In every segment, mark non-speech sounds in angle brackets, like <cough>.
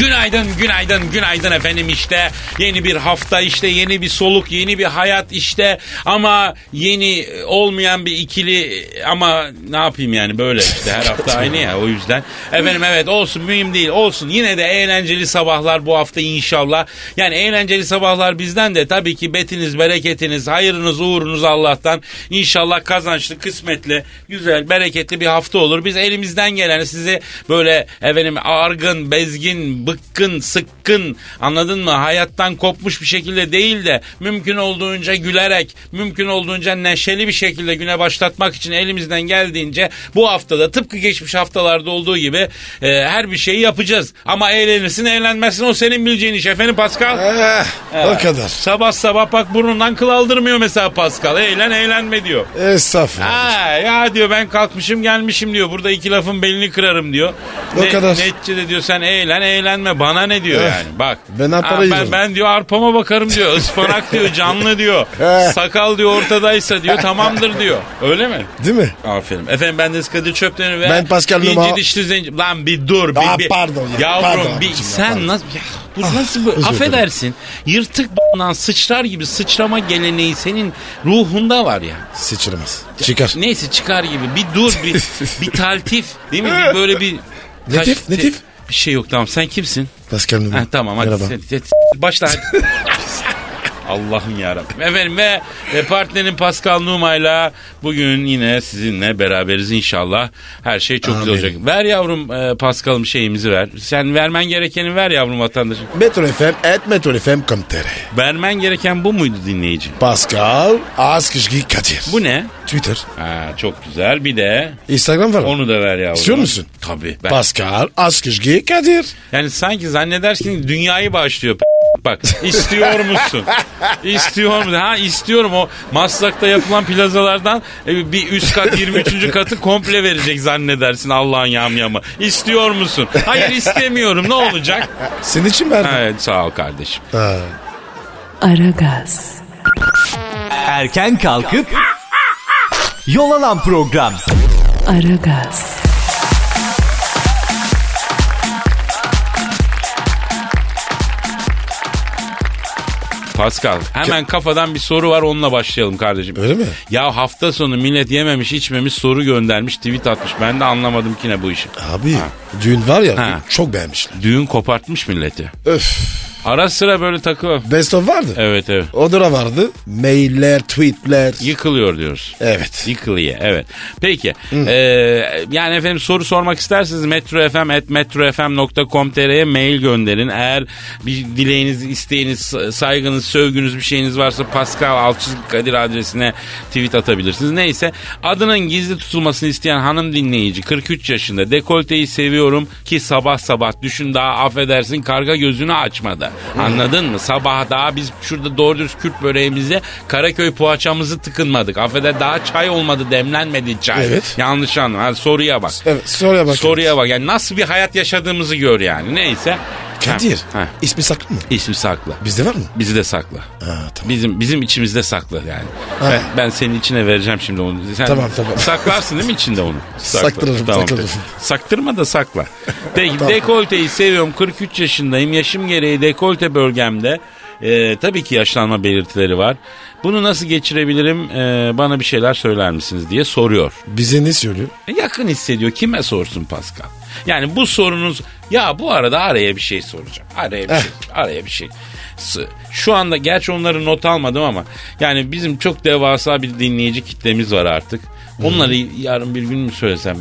Günaydın, günaydın, günaydın efendim işte. Yeni bir hafta işte, yeni bir soluk, yeni bir hayat işte. Ama yeni olmayan bir ikili ama ne yapayım yani böyle işte her hafta aynı ya o yüzden. Efendim evet olsun mühim değil olsun. Yine de eğlenceli sabahlar bu hafta inşallah. Yani eğlenceli sabahlar bizden de tabii ki betiniz, bereketiniz, hayırınız, uğrunuz Allah'tan. İnşallah kazançlı, kısmetli, güzel, bereketli bir hafta olur. Biz elimizden geleni sizi böyle efendim argın, bezgin, bıkkın, sıkkın anladın mı? Hayattan kopmuş bir şekilde değil de mümkün olduğunca gülerek, mümkün olduğunca neşeli bir şekilde güne başlatmak için elimizden geldiğince bu haftada tıpkı geçmiş haftalarda olduğu gibi e, her bir şeyi yapacağız. Ama eğlenirsin eğlenmezsin o senin bileceğin iş efendim Pascal. Eh, o kadar. Sabah sabah bak burnundan kıl aldırmıyor mesela Pascal. Eğlen eğlenme diyor. Estağfurullah. Ha ya diyor ben kalkmışım gelmişim diyor. Burada iki lafın belini kırarım diyor. O kadar. Neticede diyor sen eğlen eğlenme bana ne diyor Eh, yani bak. ben arpana Ha, ben, ben diyor arpama bakarım diyor. Ispanak diyor canlı diyor. <laughs> Eh. Sakal diyor ortadaysa diyor tamamdır diyor. Öyle mi? Değil mi? Aferin. Efendim ben de Kadir Çöpten ve Ben Pascal İnci Numa. dişli zenci. Lan bir dur. Bir, Aa, bir- pardon ya, Yavrum pardon bir, sen pardon. nasıl... Ya, bu nasıl bu? Affedersin. Yırtık b***dan sıçrar gibi sıçrama geleneği senin ruhunda var ya. Sıçramaz. Çıkar. Neyse çıkar gibi. Bir dur bir, bir taltif. Değil mi? Bir böyle bir... <laughs> Netif, netif. Bir şey yok tamam. Sen kimsin? Pascal Numa. Ha, tamam hadi. Merhaba. Sen- sen- Başla hadi. <laughs> Allah'ım yarabbim. Efendim ve e, partnerin Pascal Numa'yla bugün yine sizinle beraberiz inşallah. Her şey çok güzel Amin. olacak. Ver yavrum e, Pascal'ım şeyimizi ver. Sen vermen gerekeni ver yavrum vatandaşım. Metro FM et Metro FM com.tr Vermen gereken bu muydu dinleyici? Pascal Askışgi Kadir. Bu ne? Twitter. Ha, çok güzel. Bir de Instagram var mı? onu da ver yavrum. İstiyor musun? Tabii. Ben, Pascal Askışgi Kadir. Yani sanki zannedersin dünyayı bağışlıyor. Bak istiyor musun? İstiyor musun? Ha istiyorum o Maslak'ta yapılan plazalardan e, bir üst kat 23. katı komple verecek zannedersin Allah'ın yamyamı. İstiyor musun? Hayır istemiyorum ne olacak? Senin için verdim. Evet sağ ol kardeşim. Ha. Aragaz, Erken kalkıp yol alan program. Aragaz, Pascal hemen kafadan bir soru var onunla başlayalım kardeşim. Öyle mi? Ya hafta sonu millet yememiş içmemiş soru göndermiş tweet atmış. Ben de anlamadım ki ne bu işi. Abi düğün var ya Ha. çok beğenmişler. Düğün kopartmış milleti. Öf. Ara sıra böyle takı. Best of vardı. Evet evet. Odura vardı. Mailler, tweetler. Yıkılıyor diyoruz. Evet. Yıkılıyor evet. Peki ee, yani efendim soru sormak isterseniz metrofm.metrofm.com.tr'ye mail gönderin. Eğer bir dileğiniz, isteğiniz, saygınız, sövgünüz bir şeyiniz varsa Pascal Alçızlık Kadir adresine tweet atabilirsiniz. Neyse adının gizli tutulmasını isteyen hanım dinleyici 43 yaşında dekolteyi seviyorum ki sabah sabah düşün daha affedersin karga gözünü açmadı. Anladın mı? Sabah daha biz şurada doğru dürüst Kürt böreğimize Karaköy poğaçamızı tıkınmadık. Affeder daha çay olmadı demlenmedi çay. Evet. Yanlış anlama. Hadi soruya bak. Evet soruya bak. Soruya bak. Yani nasıl bir hayat yaşadığımızı gör yani. Neyse. Kadir. Ha, ismi saklı mı? İsmi saklı. Bizde var mı? Bizi de sakla. Ha, tamam. Bizim bizim içimizde saklı yani. Ha. Ben, ben senin içine vereceğim şimdi onu. Sen Tamam, tamam. Saklarsın değil mi içinde onu? <laughs> Sakla. Saktırırım, Tamam, saktırırım. Saktırma da sakla. Peki Tamam. dekolteyi seviyorum. 43 yaşındayım. Yaşım gereği dekolte bölgemde. Ee, tabii ki yaşlanma belirtileri var. Bunu nasıl geçirebilirim? Ee, bana bir şeyler söyler misiniz diye soruyor. Bize ne söylüyor? E, Yakın hissediyor. Kime sorsun Pascal? Yani bu sorunuz ya bu arada araya bir şey soracağım. Araya bir Eh. şey. Araya bir şey. Şu anda gerçi onları not almadım ama yani bizim çok devasa bir dinleyici kitlemiz var artık. Onları yarın bir gün mü söylesem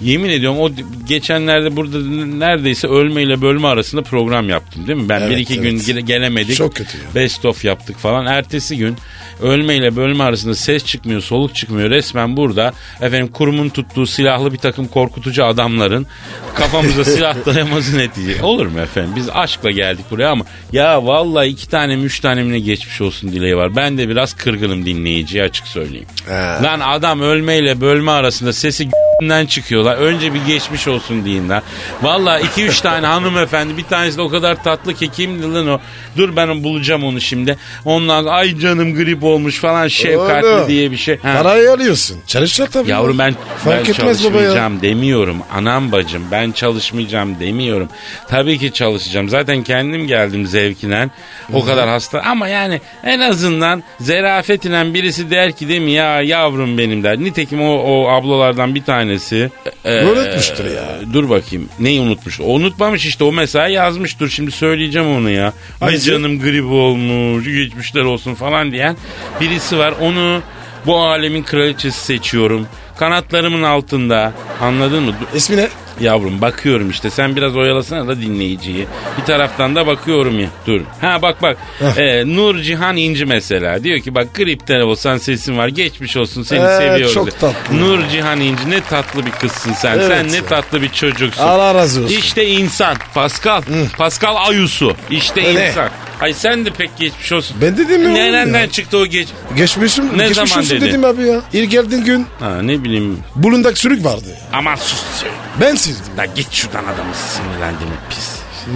Yemin ediyorum o geçenlerde burada neredeyse ölmeyle bölme arasında program yaptım değil mi? Ben bir Evet, iki evet. gün gele- gelemedik. Çok kötü ya. Best of yaptık falan. Ertesi gün ölmeyle bölme arasında ses çıkmıyor, soluk çıkmıyor. Resmen burada efendim kurumun tuttuğu silahlı bir takım korkutucu adamların kafamıza <laughs> silah dayaması netice. Olur mu efendim? Biz aşkla geldik buraya ama ya vallahi iki tane üç tane mi ne geçmiş olsun dileği var. Ben de biraz kırgınım dinleyiciye açık söyleyeyim. Ha. Lan adam ölmeyle bölme arasında sesi g***den çıkıyorlar. Önce bir geçmiş olsun deyin lan. Valla iki üç tane hanımefendi bir tanesi de o kadar tatlı ki kimdi lan o. Dur ben onu bulacağım onu şimdi. Ondan ay canım grip olmuş falan şefkatli Oğlum. diye bir şey. Ha. Parayı alıyorsun. Çalışacak tabii. Yavrum ben, Fark ben etmez baba ya. çalışmayacağım demiyorum. Anam bacım ben çalışmayacağım demiyorum. Tabii ki çalışacağım. Zaten kendim geldim zevkinden. O kadar hasta ama yani en azından zerafetinden birisi der ki değil mi ya yavrum benim der. Nitekim o, o ablalardan bir tanesi. e, Unutmuştur ya. Dur bakayım. Neyi unutmuş? O unutmamış işte o mesela yazmış. Dur şimdi söyleyeceğim onu ya. Ay canım grip olmuş. Geçmişler olsun falan diyen birisi var. Onu bu alemin kraliçesi seçiyorum. Kanatlarımın altında. Anladın mı? İsmi ne? Yavrum bakıyorum işte sen biraz oyalasana da dinleyiciyi. Bir taraftan da bakıyorum ya. Dur. Ha bak bak. Ee, Nur Cihan İnci mesela. Diyor ki bak gripten olsan sesin var. Geçmiş olsun seni Ee, seviyoruz. çok tatlı. Nur Cihan İnci ne tatlı bir kızsın sen. Evet sen ne ya. tatlı bir çocuksun. Allah razı olsun. İşte insan. Pascal. Pascal Ayusu. İşte Öyle. insan. Ay sen de pek geçmiş olsun. Ben dedim ya Nereden ya. çıktı o geç? Geçmişim, Ne geçmiş zaman olsun dedi? dedim abi ya. İlk geldiğin gün Ha ne bileyim. bulundak sürük vardı ya. Aman sus. Ben sildim. Da git şuradan adamı sinirlendim pis.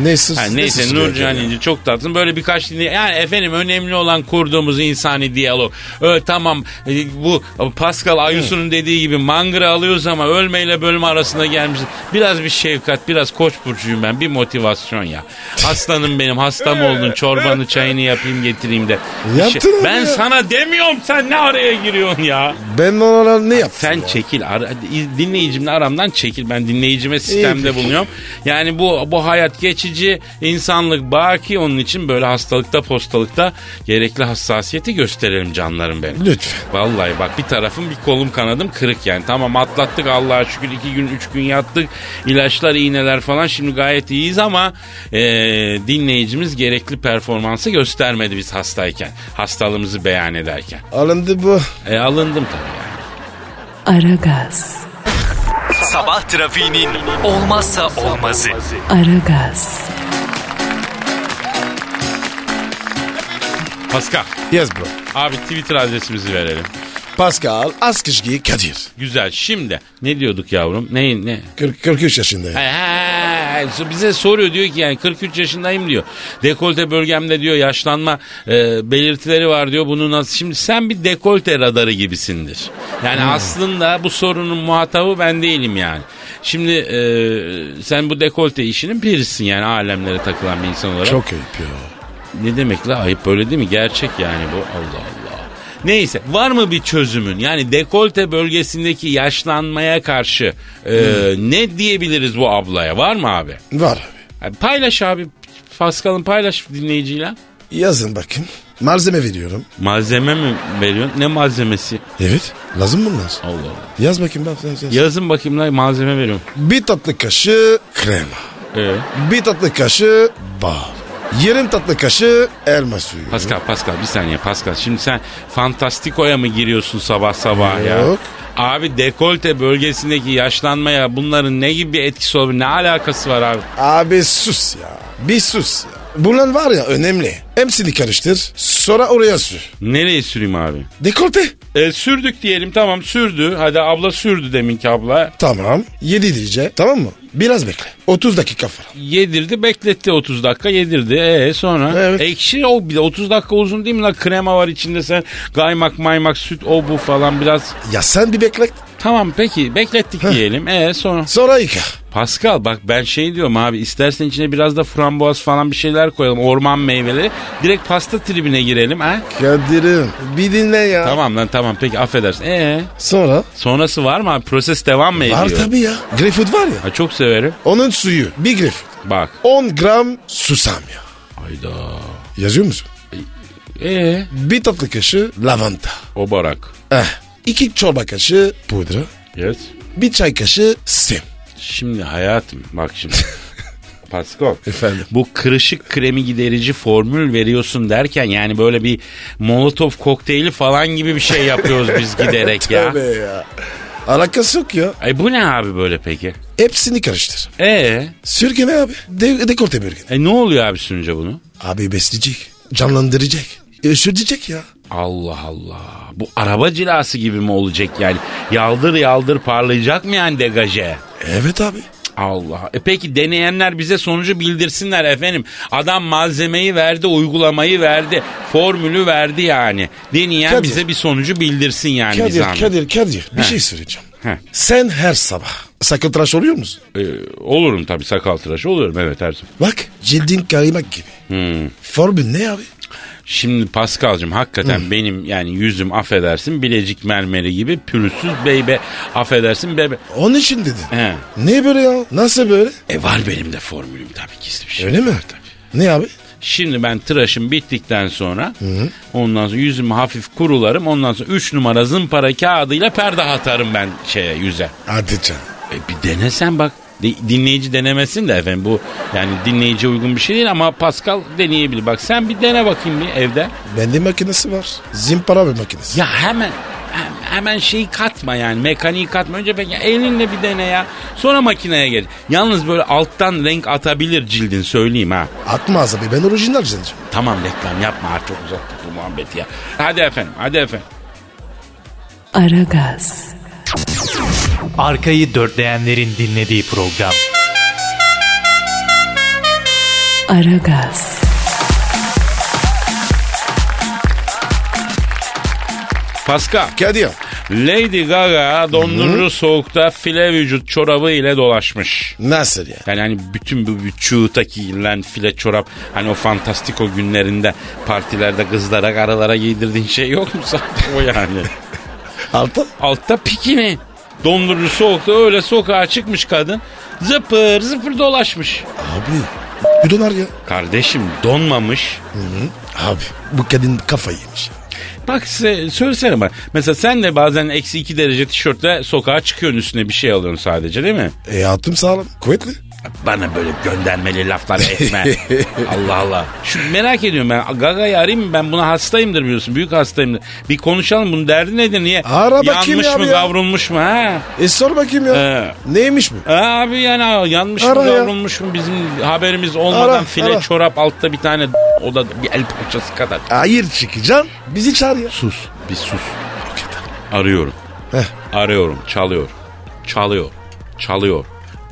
Ne sus, Ha, ne neyse Nurcan. İnci çok tatlısın. Böyle birkaç dinle. Yani efendim önemli olan kurduğumuz insani diyalog. Ö, tamam e, bu Pascal Ayusu'nun dediği gibi mangırı alıyoruz ama ölmeyle bölme arasında gelmiş. Biraz bir şefkat, biraz koç burcuyum ben. Bir motivasyon ya. Aslanım benim hastam oldun. Çorbanı çayını yapayım getireyim de. Bir Yaptın abi ben ya. sana demiyorum sen ne araya giriyorsun ya. Ben ona ne yaptım Sen ya? çekil. Ara, dinleyicimle aramdan çekil. Ben dinleyicime sistemde peki. bulunuyorum. Yani bu bu hayat geçici, insanlık baki. Onun için böyle hastalıkta, postalıkta gerekli hassasiyeti gösterelim canlarım benim. Lütfen. Vallahi bak bir tarafım bir kolum kanadım kırık yani. Tamam atlattık Allah'a şükür iki gün üç gün yattık. İlaçlar iğneler falan şimdi gayet iyiyiz ama e, dinleyicimiz gerekli performansı göstermedi biz hastayken. Hastalığımızı beyan ederken. Alındı bu. E, alındım tabii yani. Aragaz, Sabah trafiğinin olmazsa olmazı. Aragaz, Pascal. Yes bro. Abi Twitter adresimizi verelim. Pascal Askışgi Kadir. Güzel. Şimdi ne diyorduk yavrum? Ne ne? 40, 43 yaşında. Ha, ha, bize soruyor diyor ki yani 43 yaşındayım diyor. Dekolte bölgemde diyor yaşlanma e, belirtileri var diyor. Bunu nasıl? Şimdi sen bir dekolte radarı gibisindir. Yani aslında bu sorunun muhatabı ben değilim yani. Şimdi e, sen bu dekolte işinin birisin yani alemlere takılan bir insan olarak. Çok ayıp ya. Ne demek la ayıp böyle değil mi? Gerçek yani bu. Allah Allah. Neyse var mı bir çözümün? Yani dekolte bölgesindeki yaşlanmaya karşı e, ne diyebiliriz bu ablaya? Var mı abi? Var abi. Abi paylaş abi. Pascal'ın paylaş dinleyiciyle. Yazın bakın. Malzeme veriyorum. Malzeme mi veriyorsun? Ne malzemesi? Evet. Lazım bunlar. Allah Allah. Yaz bakayım bak. Yaz, yaz. Yazın bakayım lan malzeme veriyorum. Bir tatlı kaşığı krema. Ee, Bir tatlı kaşığı bal. Yarım tatlı kaşığı elma suyu. Pascal Pascal bir saniye Pascal. Şimdi sen Fantastiko'ya mı giriyorsun sabah sabah ya? Yok. Abi dekolte bölgesindeki yaşlanmaya bunların ne gibi bir etkisi olabilir? Ne alakası var abi? Abi sus ya. Bir sus ya. Bunlar var ya önemli. Hepsini karıştır. Sonra oraya sür. Nereye süreyim abi? Dekolte. E, sürdük diyelim tamam sürdü. Hadi abla sürdü deminki abla. Tamam. Yedi diyece. Tamam mı? Biraz bekle. 30 dakika falan. Yedirdi bekletti 30 dakika yedirdi. E sonra Evet. ekşi o bir de 30 dakika uzun değil mi la krema var içinde sen kaymak maymak süt o bu falan biraz. Ya sen bir bekle. Tamam peki beklettik diyelim. E sonra Sonra yıka. Pascal bak ben şey diyorum abi istersen içine biraz da frambuaz falan bir şeyler koyalım orman meyveleri. Direkt pasta tribine girelim ha. Kadir'im bir dinle ya. Tamam lan tamam peki affedersin. E Sonra? sonrası var mı abi? Proses devam mı ediyor? Var tabii ya. Greyfurt var ya. Ha, çok severim. Onun suyu. Bir greyfurt. Bak. 10 gram susam ya. Hayda. Yazıyor musun? E Bir tatlı kaşığı lavanta. o barak. Eh. İki çorba kaşığı pudra. Yes. bir çay kaşığı sim. Şimdi hayatım bak şimdi. <laughs> Pascal. Efendim? Bu kırışık kremi giderici formül veriyorsun derken yani böyle bir molotov kokteyli falan gibi bir şey yapıyoruz biz <laughs> giderek ya. Tövbe ya. Alakası yok ya. Ay bu ne abi böyle peki? Hepsini karıştır. E Sürgene abi. De dekolte bölge. e ne oluyor abi sünce bunu? Abi besleyecek. Canlandıracak. Üşütecek ya. Allah Allah. Bu araba cilası gibi mi olacak yani? Yaldır yaldır parlayacak mı yani degaje? Evet abi. Allah. E peki deneyenler bize sonucu bildirsinler efendim. Adam malzemeyi verdi, uygulamayı verdi, formülü verdi yani. Deneyen Kadir. bize bir sonucu bildirsin yani Kadir, zahmet. Kadir, Kadir. Bir şey söyleyeceğim. Heh. Sen her sabah sakal tıraş oluyor musun? Ee, olurum tabii sakal tıraşı olurum evet her zaman. Bak cildin kaymak gibi. Hmm. Formül ne abi? Şimdi Paskal'cığım hakikaten benim yani yüzüm affedersin bilecik mermeri gibi pürüzsüz beybe affedersin bebe. Onun için dedi. He. Ne böyle ya? Nasıl böyle? E var benim de formülüm tabii gizli bir şey. Öyle mi? Ne abi? Şimdi ben tıraşım bittikten sonra ondan sonra yüzümü hafif kurularım. Ondan sonra 3 numara zımpara kağıdıyla perde atarım ben şeye yüze. Hadi canım. E bir denesen bak. Dinleyici denemesin de efendim bu yani dinleyiciye uygun bir şey değil ama Pascal deneyebilir. Bak sen bir dene bakayım bir evde. Bende makinesi var. Zimpara bir makinesi. Ya hemen hem- hemen şeyi katma yani mekaniği katma. Önce peki elinle bir dene ya. Sonra makineye gel. Yalnız böyle alttan renk atabilir cildin söyleyeyim ha. Atmaz abi ben orijinal cancım. Tamam reklam yapma artık çok uzak tut bu muhabbeti ya. Hadi efendim hadi efendim. Aragaz, Arkayı dörtleyenlerin dinlediği program. Aragaz, Pascal. Kadir. Lady Gaga dondurucu soğukta file vücut çorabı ile dolaşmış. Nasıl ya? Yani hani bütün bu vücuta giyilen file çorap hani o fantastiko günlerinde partilerde kızlara karılara giydirdiğin şey yok mu <laughs> sanki o yani. Altta? Altta pikini. Dondurucu soğukta öyle sokağa çıkmış kadın. Zıpır zıpır dolaşmış. Abi. Bu donar ya. Kardeşim donmamış. Abi bu kadın kafayı yemiş. Bak se- söylesene bak. Mesela sen de bazen eksi iki derece tişörtle sokağa çıkıyorsun üstüne bir şey alıyorsun sadece değil mi? E attım sağlam. Kuvvetli. Bana böyle göndermeli laflar etme. <laughs> Allah Allah. Şu merak ediyorum ben. Gaga'yı arayayım mı? Ben buna hastayımdır biliyorsun. Büyük hastayımdır. Bir konuşalım. Bunun derdi nedir? Niye? Ara bakayım Yanmış ya mı ya. kavrulmuş mu? Ha? E sor bakayım ya. Ee. Neymiş bu? Abi yani yanmış Ara mı ya. kavrulmuş mu bizim haberimiz olmadan Ara, file ara. çorap altta bir tane o da bir el parçası kadar. Hayır çıkacaksın. Bizi çağır ya. Sus bir sus. Arıyorum. Heh. Arıyorum. Çalıyor. Çalıyor. Çalıyor.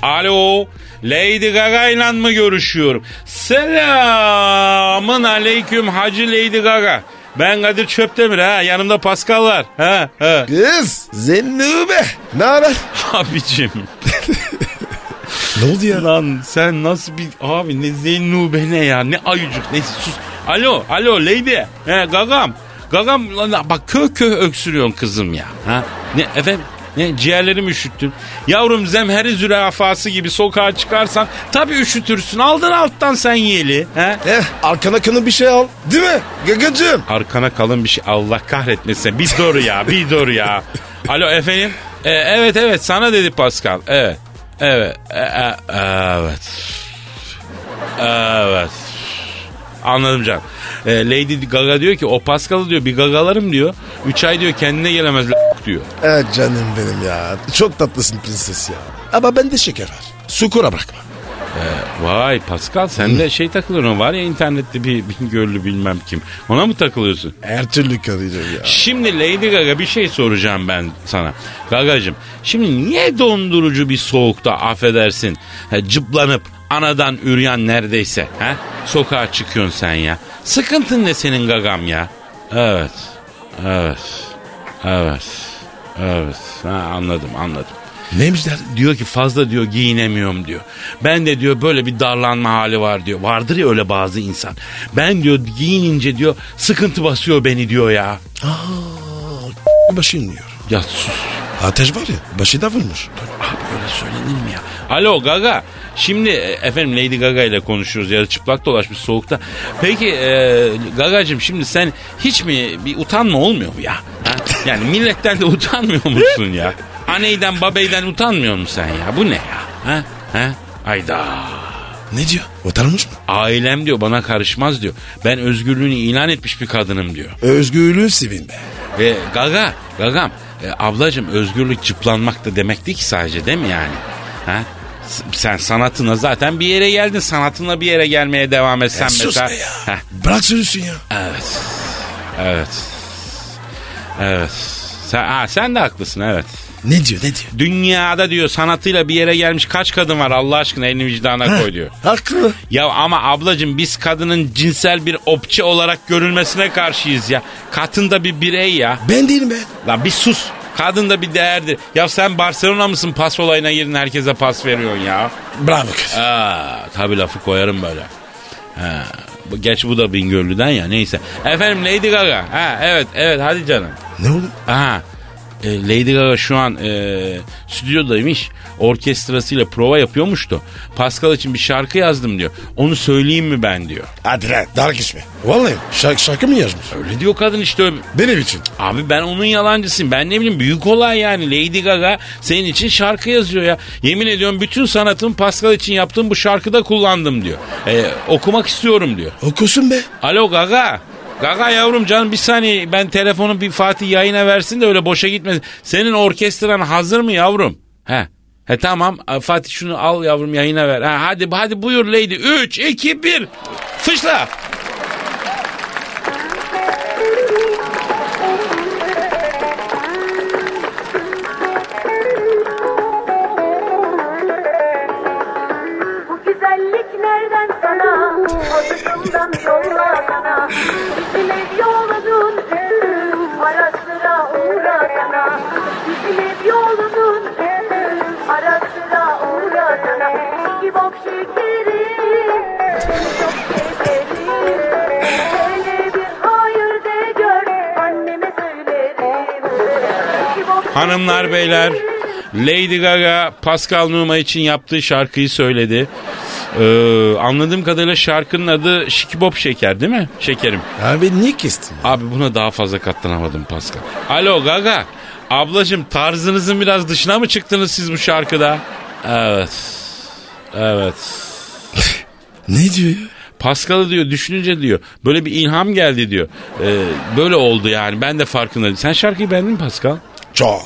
Alo. Lady Gaga ile mı görüşüyorum? Selamın aleyküm Hacı Lady Gaga. Ben Kadir Çöptemir ha. Yanımda Pascal var. Ha, ha. Kız. Zennube. Ne haber? Abicim. <laughs> Ne oldu ya? Lan sen nasıl bir abi ne zennube ne ya ne ayıcık ne sus. Alo alo lady. He gagam. Gagam lan bak kö kö öksürüyorsun kızım ya. Ha? Ne efendim? Ne ciğerlerimi üşüttün. Yavrum zemheri zürafası gibi sokağa çıkarsan tabii üşütürsün. Aldın alttan sen yeli. He? Eh arkana kanı bir şey al. Değil mi? Gagacığım. Arkana kalın bir şey Allah kahretmesin. Bir dur ya bir dur ya. Alo efendim. E, evet evet sana dedi Pascal. Evet. Evet. E, e, evet. Evet. Anladım can. E, Lady Gaga diyor ki o Pascal'ı diyor bir gagalarım diyor. Üç ay diyor kendine gelemez diyor. Evet canım benim ya. Çok tatlısın prenses ya. Ama bende şeker var. Sukura bırakma. Vay Pascal sen de şey takılıyorsun var ya internette bir, bir gönlü bilmem kim. Ona mı takılıyorsun? Her türlü karıyla ya. Şimdi Lady Gaga bir şey soracağım ben sana. Gagacım şimdi niye dondurucu bir soğukta affedersin he, cıplanıp anadan üryan neredeyse he? sokağa çıkıyorsun sen ya. Sıkıntın ne senin gagam ya? Evet. Evet. Evet. Evet. Ha, anladım anladım. Neymiş der? Diyor ki fazla diyor giyinemiyorum diyor. Ben de diyor böyle bir darlanma hali var diyor. Vardır ya öyle bazı insan. Ben diyor giyinince diyor sıkıntı basıyor beni diyor ya. Aa, başın diyor. Ya sus. Ateş var ya başı da vurmuş. Abi öyle söylenir mi ya? Alo Gaga. Şimdi e, efendim Lady Gaga ile konuşuyoruz. Yarı çıplak dolaşmış soğukta. Peki e, Gaga'cığım şimdi sen hiç mi bir utanma olmuyor mu ya? Yani milletten de utanmıyor musun ya? Aneyden babeyden utanmıyor musun sen ya? Bu ne ya? Ha? Ha? Ayda. Ne diyor? Utanmış mı? Ailem diyor bana karışmaz diyor. Ben özgürlüğünü ilan etmiş bir kadınım diyor. Özgürlüğü sevin be. E, gaga, gagam. E, ablacım özgürlük çıplanmak da demek değil ki sadece değil mi yani? Ha? Sen sanatına zaten bir yere geldin. Sanatınla bir yere gelmeye devam etsen Ya sus mesela. be ya. Heh, Bırak sürüsün ya. evet. Evet. Evet. Sen, ha, sen de haklısın evet. Ne diyor ne diyor? Dünyada diyor sanatıyla bir yere gelmiş kaç kadın var Allah aşkına elini vicdana koy diyor. <laughs> Haklı. Ya ama ablacım biz kadının cinsel bir opçi olarak görülmesine karşıyız ya. Kadın da bir birey ya. Ben değilim be. Lan bir sus. Kadın da bir değerdir. Ya sen Barcelona mısın pas olayına girdin herkese pas veriyorsun ya. Bravo kız. Aa, tabii lafı koyarım böyle. Ha, geç bu da Bingöllü'den ya neyse. Efendim Lady Gaga. Ha, evet evet hadi canım. Ne oldu? Aha. E, Lady Gaga şu an e, stüdyodaymış. Orkestrasıyla prova yapıyormuştu. Pascal için bir şarkı yazdım diyor. Onu söyleyeyim mi ben diyor. Hadi lan dalga geçme. Vallahi şarkı, şarkı mı yazmış? Öyle diyor kadın işte. Benim için. Abi ben onun yalancısıyım. Ben ne bileyim büyük olay yani. Lady Gaga senin için şarkı yazıyor ya. Yemin ediyorum bütün sanatımı Pascal için yaptığım bu şarkıda kullandım diyor. E, okumak istiyorum diyor. Okusun be. Alo Gaga. Gaga yavrum canım bir saniye ben telefonu bir Fatih yayına versin de öyle boşa gitmesin. Senin orkestran hazır mı yavrum? He. He tamam A, Fatih şunu al yavrum yayına ver. Ha, hadi hadi buyur Lady. 3, 2, 1. Fışla. Şekerim Seni çok severim Hele bir hayır de gör Anneme söylerim Hanımlar beyler Lady Gaga Pascal Numa için yaptığı şarkıyı söyledi. Ee, anladığım kadarıyla şarkının adı Şikibop Şeker değil mi? Şekerim. Abi niye kestin? Abi buna daha fazla katlanamadım Pascal. Alo Gaga. Ablacım tarzınızın biraz dışına mı çıktınız siz bu şarkıda? Evet. Evet. <laughs> Ne diyor ya? Diyor düşününce diyor böyle bir ilham geldi diyor. Ee, böyle oldu yani ben de farkındayım. Sen şarkıyı beğendin mi Pascal? Çok.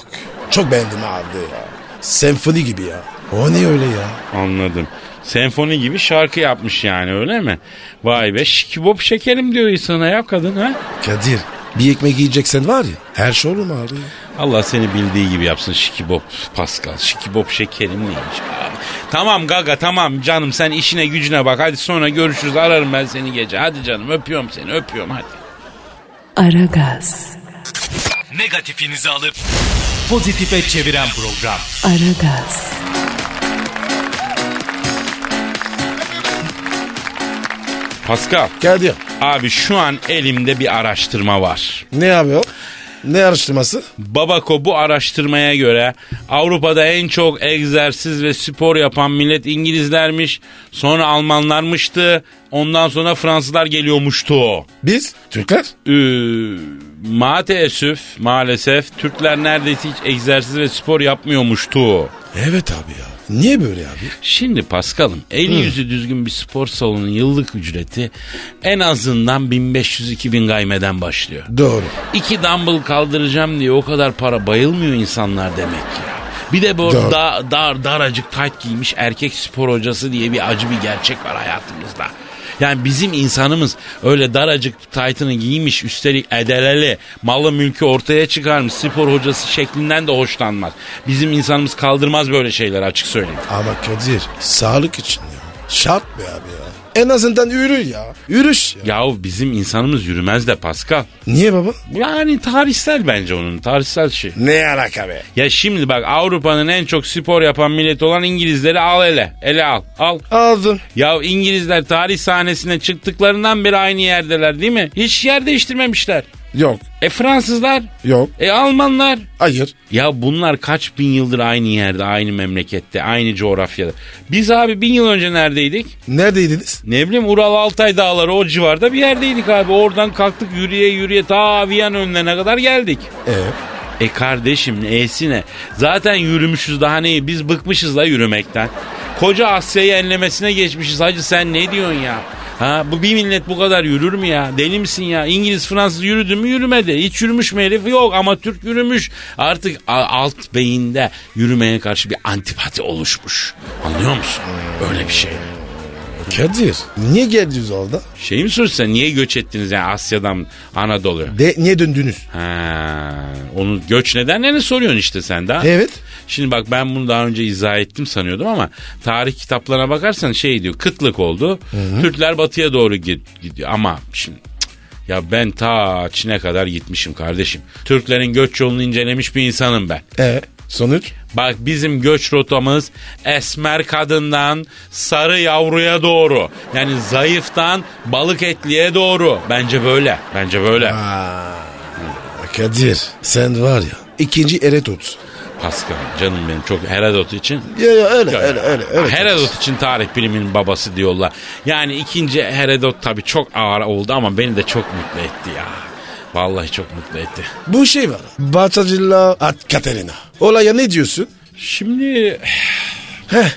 Çok beğendim abi ya. Senfoni gibi ya. O ne öyle ya? Anladım. Senfoni gibi şarkı yapmış yani öyle mi? Vay be şikibop şekerim diyor sana ya kadın ha. Kadir bir ekmek yiyeceksen var ya her şey olur mu abi? Allah seni bildiği gibi yapsın şikibop Pascal. Şikibop şekerim neymiş abi. Tamam Gaga tamam canım sen işine gücüne bak. Hadi sonra görüşürüz ararım ben seni gece. Hadi canım öpüyorum seni öpüyorum hadi. Aragaz, Negatifinizi alıp pozitife çeviren program. Aragaz, Pascal Kadir abi şu an elimde bir araştırma var. ne yapıyor? Ne araştırması? Babako bu araştırmaya göre Avrupa'da en çok egzersiz ve spor yapan millet İngilizlermiş. Sonra Almanlarmıştı. Ondan sonra Fransızlar geliyormuştu. Biz Türkler. Ee, maalesef maalesef Türkler neredeyse hiç egzersiz ve spor yapmıyormuştu. Evet abi ya. Niye böyle abi? Şimdi Paskal'ım eli yüzü düzgün bir spor salonunun yıllık ücreti en azından 1500-2000 gaymeden başlıyor. Doğru. İki dumbbell kaldıracağım diye o kadar para bayılmıyor insanlar demek ki. Bir de bu Doğru. da, dar daracık tayt giymiş erkek spor hocası diye bir acı bir gerçek var hayatımızda. Yani bizim insanımız öyle daracık taytını giymiş üstelik edeleli malı mülkü ortaya çıkarmış spor hocası şeklinden de hoşlanmaz. Bizim insanımız kaldırmaz böyle şeyler açık söyleyeyim. Ama Kadir sağlık için ya. Şart be abi ya. En azından yürü ya. Yürüş ya. Yahu bizim insanımız yürümez de Pascal. Niye baba? Yani tarihsel bence onun tarihsel şey. Ne alaka be? Ya şimdi bak Avrupa'nın en çok spor yapan milleti olan İngilizleri al ele. Ele al. Al. Aldım. Ya İngilizler tarih sahnesine çıktıklarından beri aynı yerdeler değil mi? Hiç yer değiştirmemişler. Yok. E Fransızlar? Yok. E Almanlar? Hayır. Ya bunlar kaç bin yıldır aynı yerde, aynı memlekette, aynı coğrafyada. Biz abi bin yıl önce neredeydik? Neredeydiniz? Ne bileyim Ural Altay dağları o civarda bir yerdeydik abi. Oradan kalktık yürüye yürüye ta Viyana önlerine kadar geldik. Ee, E kardeşim neyesi ne? Zaten yürümüşüz daha neyi? Biz bıkmışız la yürümekten. Koca Asya'yı enlemesine geçmişiz. Hacı sen ne diyorsun ya? Ha bu bir millet bu kadar yürür mü ya? Deli misin ya? İngiliz Fransız yürüdü mü yürümedi. Hiç yürümüş mü herif? Yok ama Türk yürümüş. Artık alt beyinde yürümeye karşı bir antipati oluşmuş. Anlıyor musun? Öyle bir şey. Kadir niye geldiniz orada? Şey mi soruyorsun sen niye göç ettiniz yani Asya'dan Anadolu'ya? De niye döndünüz? Ha, onu göç nedenlerini soruyorsun işte sen daha. Evet. Şimdi bak ben bunu daha önce izah ettim sanıyordum ama tarih kitaplarına bakarsan şey diyor kıtlık oldu. Türkler batıya doğru gid- gidiyor ama şimdi ya ben ta Çin'e kadar gitmişim kardeşim. Türklerin göç yolunu incelemiş bir insanım ben. E sonuç? Bak bizim göç rotamız esmer kadından sarı yavruya doğru. Yani zayıftan balık etliye doğru. Bence böyle. Bence böyle. Kadir sen var ya ikinci Eretut. Pascal canım benim çok Herodot için Ya ya öyle öyle öyle. öyle. Herodot için tarih biliminin babası diyorlar. Yani ikinci Herodot tabii çok ağır oldu ama beni de çok mutlu etti ya. Vallahi çok mutlu etti. Bu şey var. Batacılla at Katerina. Olaya ne diyorsun? Şimdi Heh.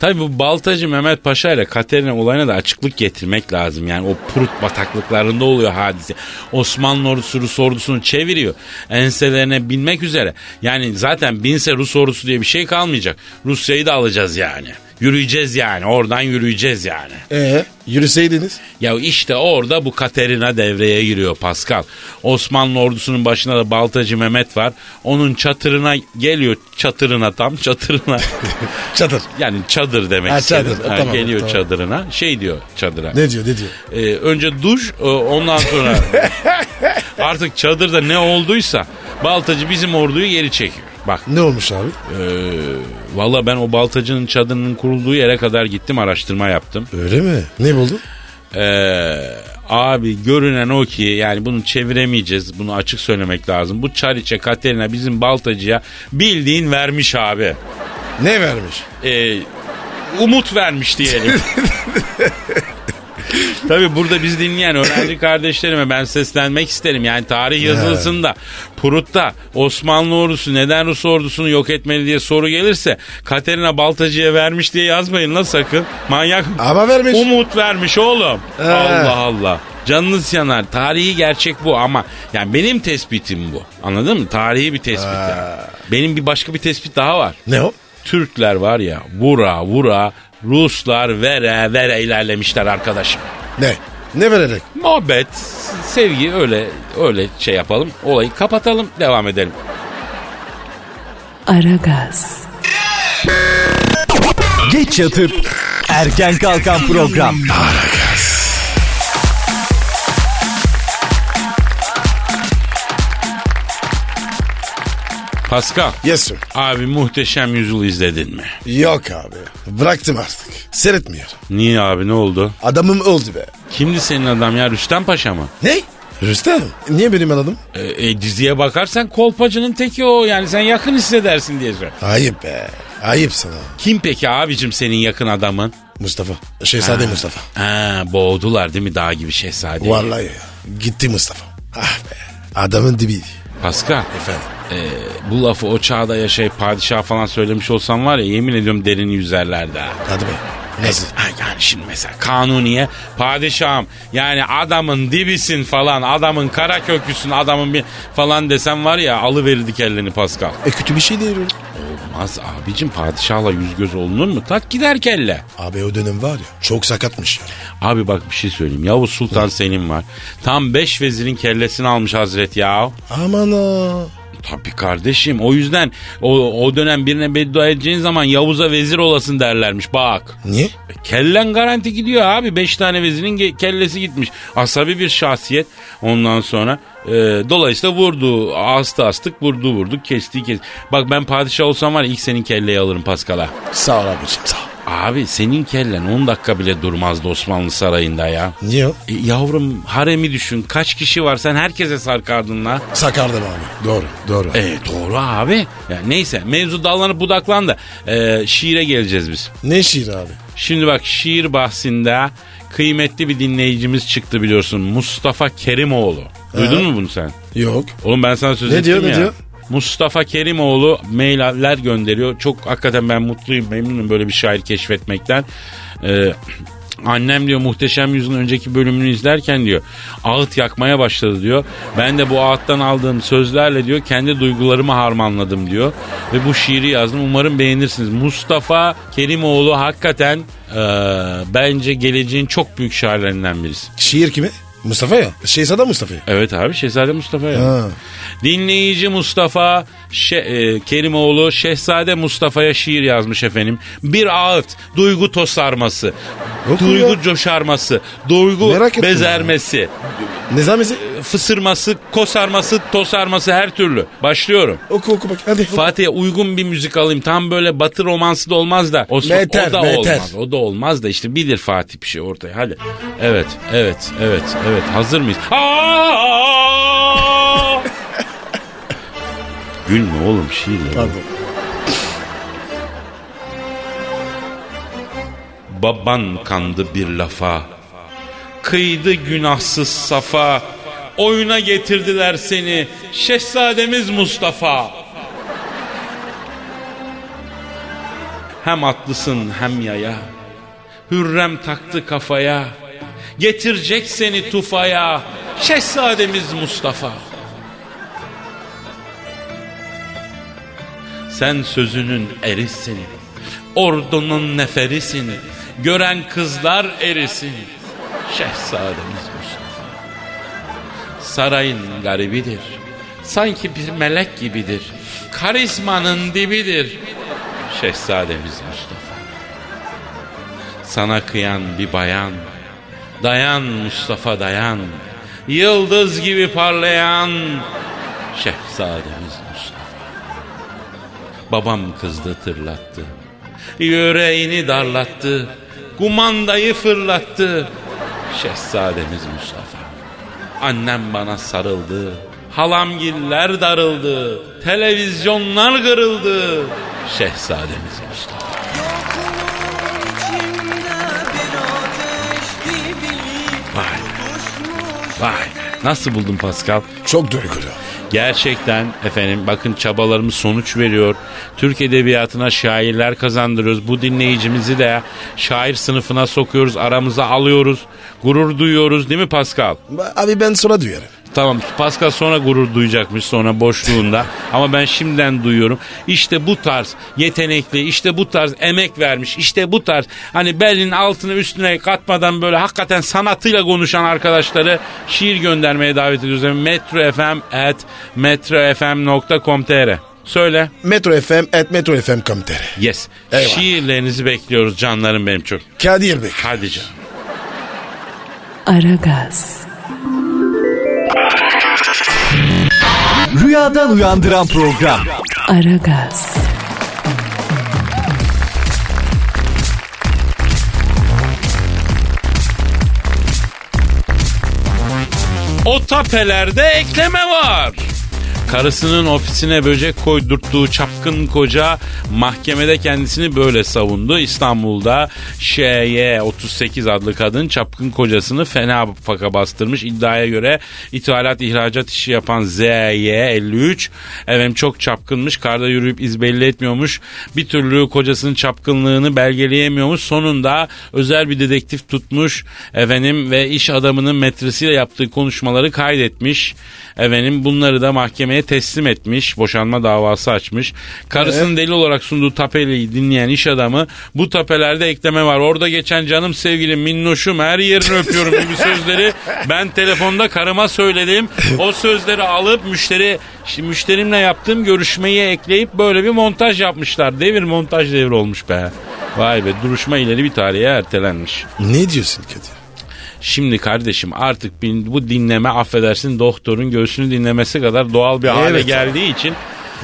Tabii bu Baltacı Mehmet Paşa ile Katerina olayına da açıklık getirmek lazım. Yani o Prut bataklıklarında oluyor hadise. Osmanlı ordusu Rus ordusunu çeviriyor. Enselerine binmek üzere. Yani zaten binse Rus ordusu diye bir şey kalmayacak. Rusya'yı da alacağız yani. Yürüyeceğiz yani. Oradan yürüyeceğiz yani. Ee, yürüseydiniz. Ya işte orada bu Katerina devreye giriyor Pascal. Osmanlı ordusunun başında da Baltacı Mehmet var. Onun çatırına geliyor. Çatırına tam çatırına. <laughs> Çadır. yani çadır demek Ha, çadır. Ha, Tamam, geliyor tamam. çadırına. Şey diyor çadıra. Ne diyor ne diyor? Ee, önce duş e, ondan sonra <laughs> artık çadırda ne olduysa Baltacı bizim orduyu geri çekiyor. Bak Ne olmuş abi? e, valla ben o Baltacı'nın çadırının kurulduğu yere kadar gittim araştırma yaptım. Öyle mi? Ne buldu? Ee, abi görünen o ki yani bunu çeviremeyeceğiz. Bunu açık söylemek lazım. Bu Çariçe Katerina bizim Baltacı'ya bildiğin vermiş abi. Ne vermiş? Ee, umut vermiş diyelim. <laughs> Tabii burada biz dinleyen öğrenci <laughs> kardeşlerime ben seslenmek isterim. Yani tarih yazılısında Prut'ta Osmanlı ordusu neden Rus ordusunu yok etmeli diye soru gelirse Katerina Baltacı'ya vermiş diye yazmayın la sakın. Manyak. Ama vermiş. Umut vermiş oğlum. He. Allah Allah. Canınız yanar. Tarihi gerçek bu ama yani benim tespitim bu. Anladın mı? Tarihi bir tespit. yani. Benim bir başka bir tespit daha var. Ne o? Türkler var ya vura vura Ruslar vere vere ilerlemişler arkadaşım. Ne? Ne vererek? Muhabbet, sevgi öyle öyle şey yapalım. Olayı kapatalım, devam edelim. Aragaz, Geç yatıp erken kalkan program. Pascal, Yes sir. abi muhteşem yüzyıl izledin mi? Yok abi. Bıraktım artık. Seyretmiyorum. Niye abi ne oldu? Adamım öldü be. Kimdi senin adam ya Rüstem Paşa mı? Ne? Rüstem. Niye benim adım? E, e, diziye bakarsan kolpacının teki o yani sen yakın hissedersin diye söylüyorum. Ayıp be. Ayıp sana. Kim peki abicim senin yakın adamın? Mustafa. Şehzade Mustafa. Ha, boğdular değil mi dağ gibi şehzade? Vallahi. Gitti Mustafa. Ah be. Adamın dibiydi. Pascal Efendim. E, bu lafı o çağda yaşayıp padişah falan söylemiş olsam var ya yemin ediyorum derini yüzerlerdi ha. Hadi be. Nasıl? Ha, yani şimdi mesela kanuniye padişahım yani adamın dibisin falan adamın kara köküsün adamın bir falan desem var ya alıverirdik ellerini Pascal. E kötü bir şey değil öyle. Olmaz abicim padişahla yüz göz olunur mu? Tak gider kelle. Abi o dönem var ya çok sakatmış ya. Abi bak bir şey söyleyeyim. Yavuz Sultan Selim var. Tam beş vezirin kellesini almış Hazret ya. Aman ha. Tabii kardeşim. O yüzden o, o dönem birine beddua edeceğin zaman Yavuz'a vezir olasın derlermiş. Bak. Niye? Kellen garanti gidiyor abi. Beş tane vezirin kellesi gitmiş. Asabi bir şahsiyet. Ondan sonra e, dolayısıyla vurdu. Astı astık vurdu vurduk kesti kesti. Bak ben padişah olsam var ya ilk senin kelleyi alırım Paskal'a. Sağ ol abicim sağ ol. Abi senin kellen 10 dakika bile durmazdı Osmanlı sarayında ya. Niye o? E, yavrum haremi düşün. Kaç kişi var sen herkese sarkardın la. Sakardım abi. Doğru doğru. E doğru abi. Ya neyse mevzu dallanıp budaklandı. E, şiire geleceğiz biz. Ne şiir abi? Şimdi bak şiir bahsinde kıymetli bir dinleyicimiz çıktı biliyorsun. Mustafa Kerimoğlu. Duydun mu bunu sen? Yok. Oğlum ben sana söz Ne ettim diyor, ne ya. diyor? Mustafa Kerimoğlu mailler gönderiyor. Çok hakikaten ben mutluyum, memnunum böyle bir şair keşfetmekten. Ee, Annem diyor muhteşem yüzün önceki bölümünü izlerken diyor ağıt yakmaya başladı diyor. Ben de bu ağıttan aldığım sözlerle diyor kendi duygularımı harmanladım diyor. Ve bu şiiri yazdım umarım beğenirsiniz. Mustafa Kerimoğlu hakikaten e, bence geleceğin çok büyük şairlerinden birisi. Şiir kimi? Mustafa ya. Şehzade Mustafa ya. Evet abi Şehzade Mustafa ya. Ha. Dinleyici Mustafa Şe- e, Kerimoğlu Şehzade Mustafa'ya şiir yazmış efendim. Bir ağıt, duygu tosarması, Oku duygu ya. coşarması, duygu Merak ettim bezermesi, Nizamesi? fısırması, kosarması, tosarması her türlü. Başlıyorum. Oku oku bak hadi. Fatih'e uygun bir müzik alayım. Tam böyle batı romansı da olmaz da. O, Meter, o da meter. olmaz. O da olmaz da işte bilir Fatih bir şey ortaya. Hadi. Evet, evet, evet, evet. Hazır mıyız? <laughs> Gülme oğlum şiirle. Pardon. Baban kandı bir lafa. Kıydı günahsız safa. Oyuna getirdiler seni. Şehzademiz Mustafa. Hem atlısın hem yaya. Hürrem taktı kafaya. Getirecek seni tufaya. Şehzademiz Mustafa. Sen sözünün erisin. Ordunun neferisin. Gören kızlar erisin. Şehzademiz Mustafa. Sarayın garibidir. Sanki bir melek gibidir. Karizmanın dibidir. Şehzademiz Mustafa. Sana kıyan bir bayan. Dayan Mustafa dayan. Yıldız gibi parlayan Şehzademiz Mustafa. Babam kızdı tırlattı. Yüreğini darlattı. Kumandayı fırlattı. Şehzademiz Mustafa. Annem bana sarıldı. Halamgiller darıldı. Televizyonlar kırıldı. Şehzademiz Mustafa. Vay. Vay. Nasıl buldun Pascal? Çok duygulu. Gerçekten efendim bakın çabalarımız sonuç veriyor. Türk edebiyatına şairler kazandırıyoruz. Bu dinleyicimizi de şair sınıfına sokuyoruz. Aramıza alıyoruz. Gurur duyuyoruz değil mi Pascal? Abi ben sonra duyarım. Tamam Pascal sonra gurur duyacakmış sonra boşluğunda. Ama ben şimdiden duyuyorum. İşte bu tarz yetenekli, işte bu tarz emek vermiş, işte bu tarz hani belinin altını üstüne katmadan böyle hakikaten sanatıyla konuşan arkadaşları şiir göndermeye davet ediyoruz. Yani Metro FM at metrofm.com.tr Söyle. Metro FM at Metro FM komiteri. Yes. Eyvallah. Şiirlerinizi bekliyoruz canlarım benim çok. Kadir Bey. Hadi canım. Aragaz, Rüyadan uyandıran program. Aragaz, O tapelerde ekleme var. Karısının ofisine böcek koydurttuğu çapkın koca mahkemede kendisini böyle savundu. İstanbul'da ŞY 38 adlı kadın çapkın kocasını fena faka bastırmış. İddiaya göre ithalat ihracat işi yapan ZY 53 efendim çok çapkınmış. Karda yürüyüp iz belli etmiyormuş. Bir türlü kocasının çapkınlığını belgeleyemiyormuş. Sonunda özel bir dedektif tutmuş efendim ve iş adamının metresiyle yaptığı konuşmaları kaydetmiş. Efendim bunları da mahkemeye teslim etmiş. Boşanma davası açmış. Karısının deli olarak sunduğu tapeliyi dinleyen iş adamı bu tapelerde ekleme var. Orada geçen canım sevgilim minnoşum her yerini öpüyorum gibi <laughs> sözleri ben telefonda karıma söyledim. O sözleri alıp müşteri şimdi müşterimle yaptığım görüşmeyi ekleyip böyle bir montaj yapmışlar. Devir montaj devri olmuş be. Vay be duruşma ileri bir tarihe ertelenmiş. Ne diyorsun Kadir? Şimdi kardeşim artık bu dinleme affedersin doktorun göğsünü dinlemesi kadar doğal bir hale Evet. geldiği için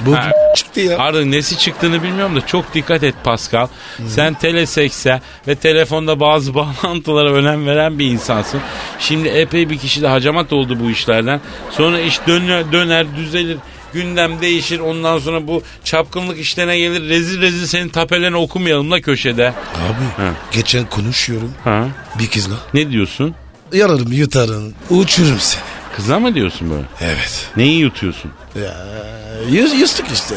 Bu Ha, <laughs> çıktı ya. Artık nesi çıktığını bilmiyorum da çok dikkat et Pascal. Sen telesekse ve telefonda bazı <laughs> bağlantılara önem veren bir insansın. Şimdi epey bir kişi de hacamat oldu bu işlerden. Sonra iş döner, döner düzelir. Gündem değişir ondan sonra bu çapkınlık işlerine gelir rezil rezil senin tapelerini okumayalım da köşede. Abi Ha. geçen konuşuyorum Ha? bir kızla. Ne diyorsun? Yararım yutarım uçururum seni. Kıza mı diyorsun böyle? Evet. Neyi yutuyorsun? Ya, yüz, yüzdük işte.